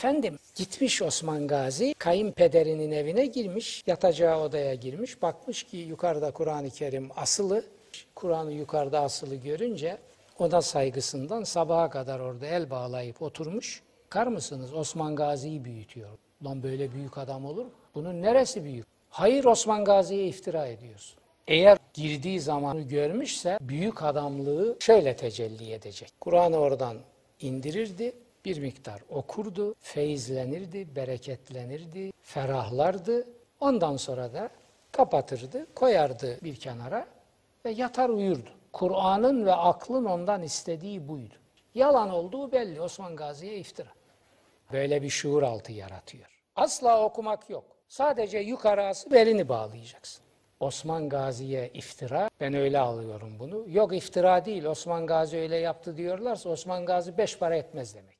Efendim gitmiş Osman Gazi kayınpederinin evine girmiş, yatacağı odaya girmiş. Bakmış ki yukarıda Kur'an-ı Kerim asılı. Kur'an'ı yukarıda asılı görünce ona saygısından sabaha kadar orada el bağlayıp oturmuş. Bakar mısınız Osman Gazi'yi büyütüyor. Lan böyle büyük adam olur mu? Bunun neresi büyük? Hayır Osman Gazi'ye iftira ediyorsun. Eğer girdiği zamanı görmüşse büyük adamlığı şöyle tecelli edecek. Kur'an'ı oradan indirirdi, bir miktar okurdu, feyizlenirdi, bereketlenirdi, ferahlardı. Ondan sonra da kapatırdı, koyardı bir kenara ve yatar uyurdu. Kur'an'ın ve aklın ondan istediği buydu. Yalan olduğu belli Osman Gazi'ye iftira. Böyle bir şuur altı yaratıyor. Asla okumak yok. Sadece yukarı asıp elini bağlayacaksın. Osman Gazi'ye iftira, ben öyle alıyorum bunu. Yok iftira değil, Osman Gazi öyle yaptı diyorlarsa Osman Gazi beş para etmez demek.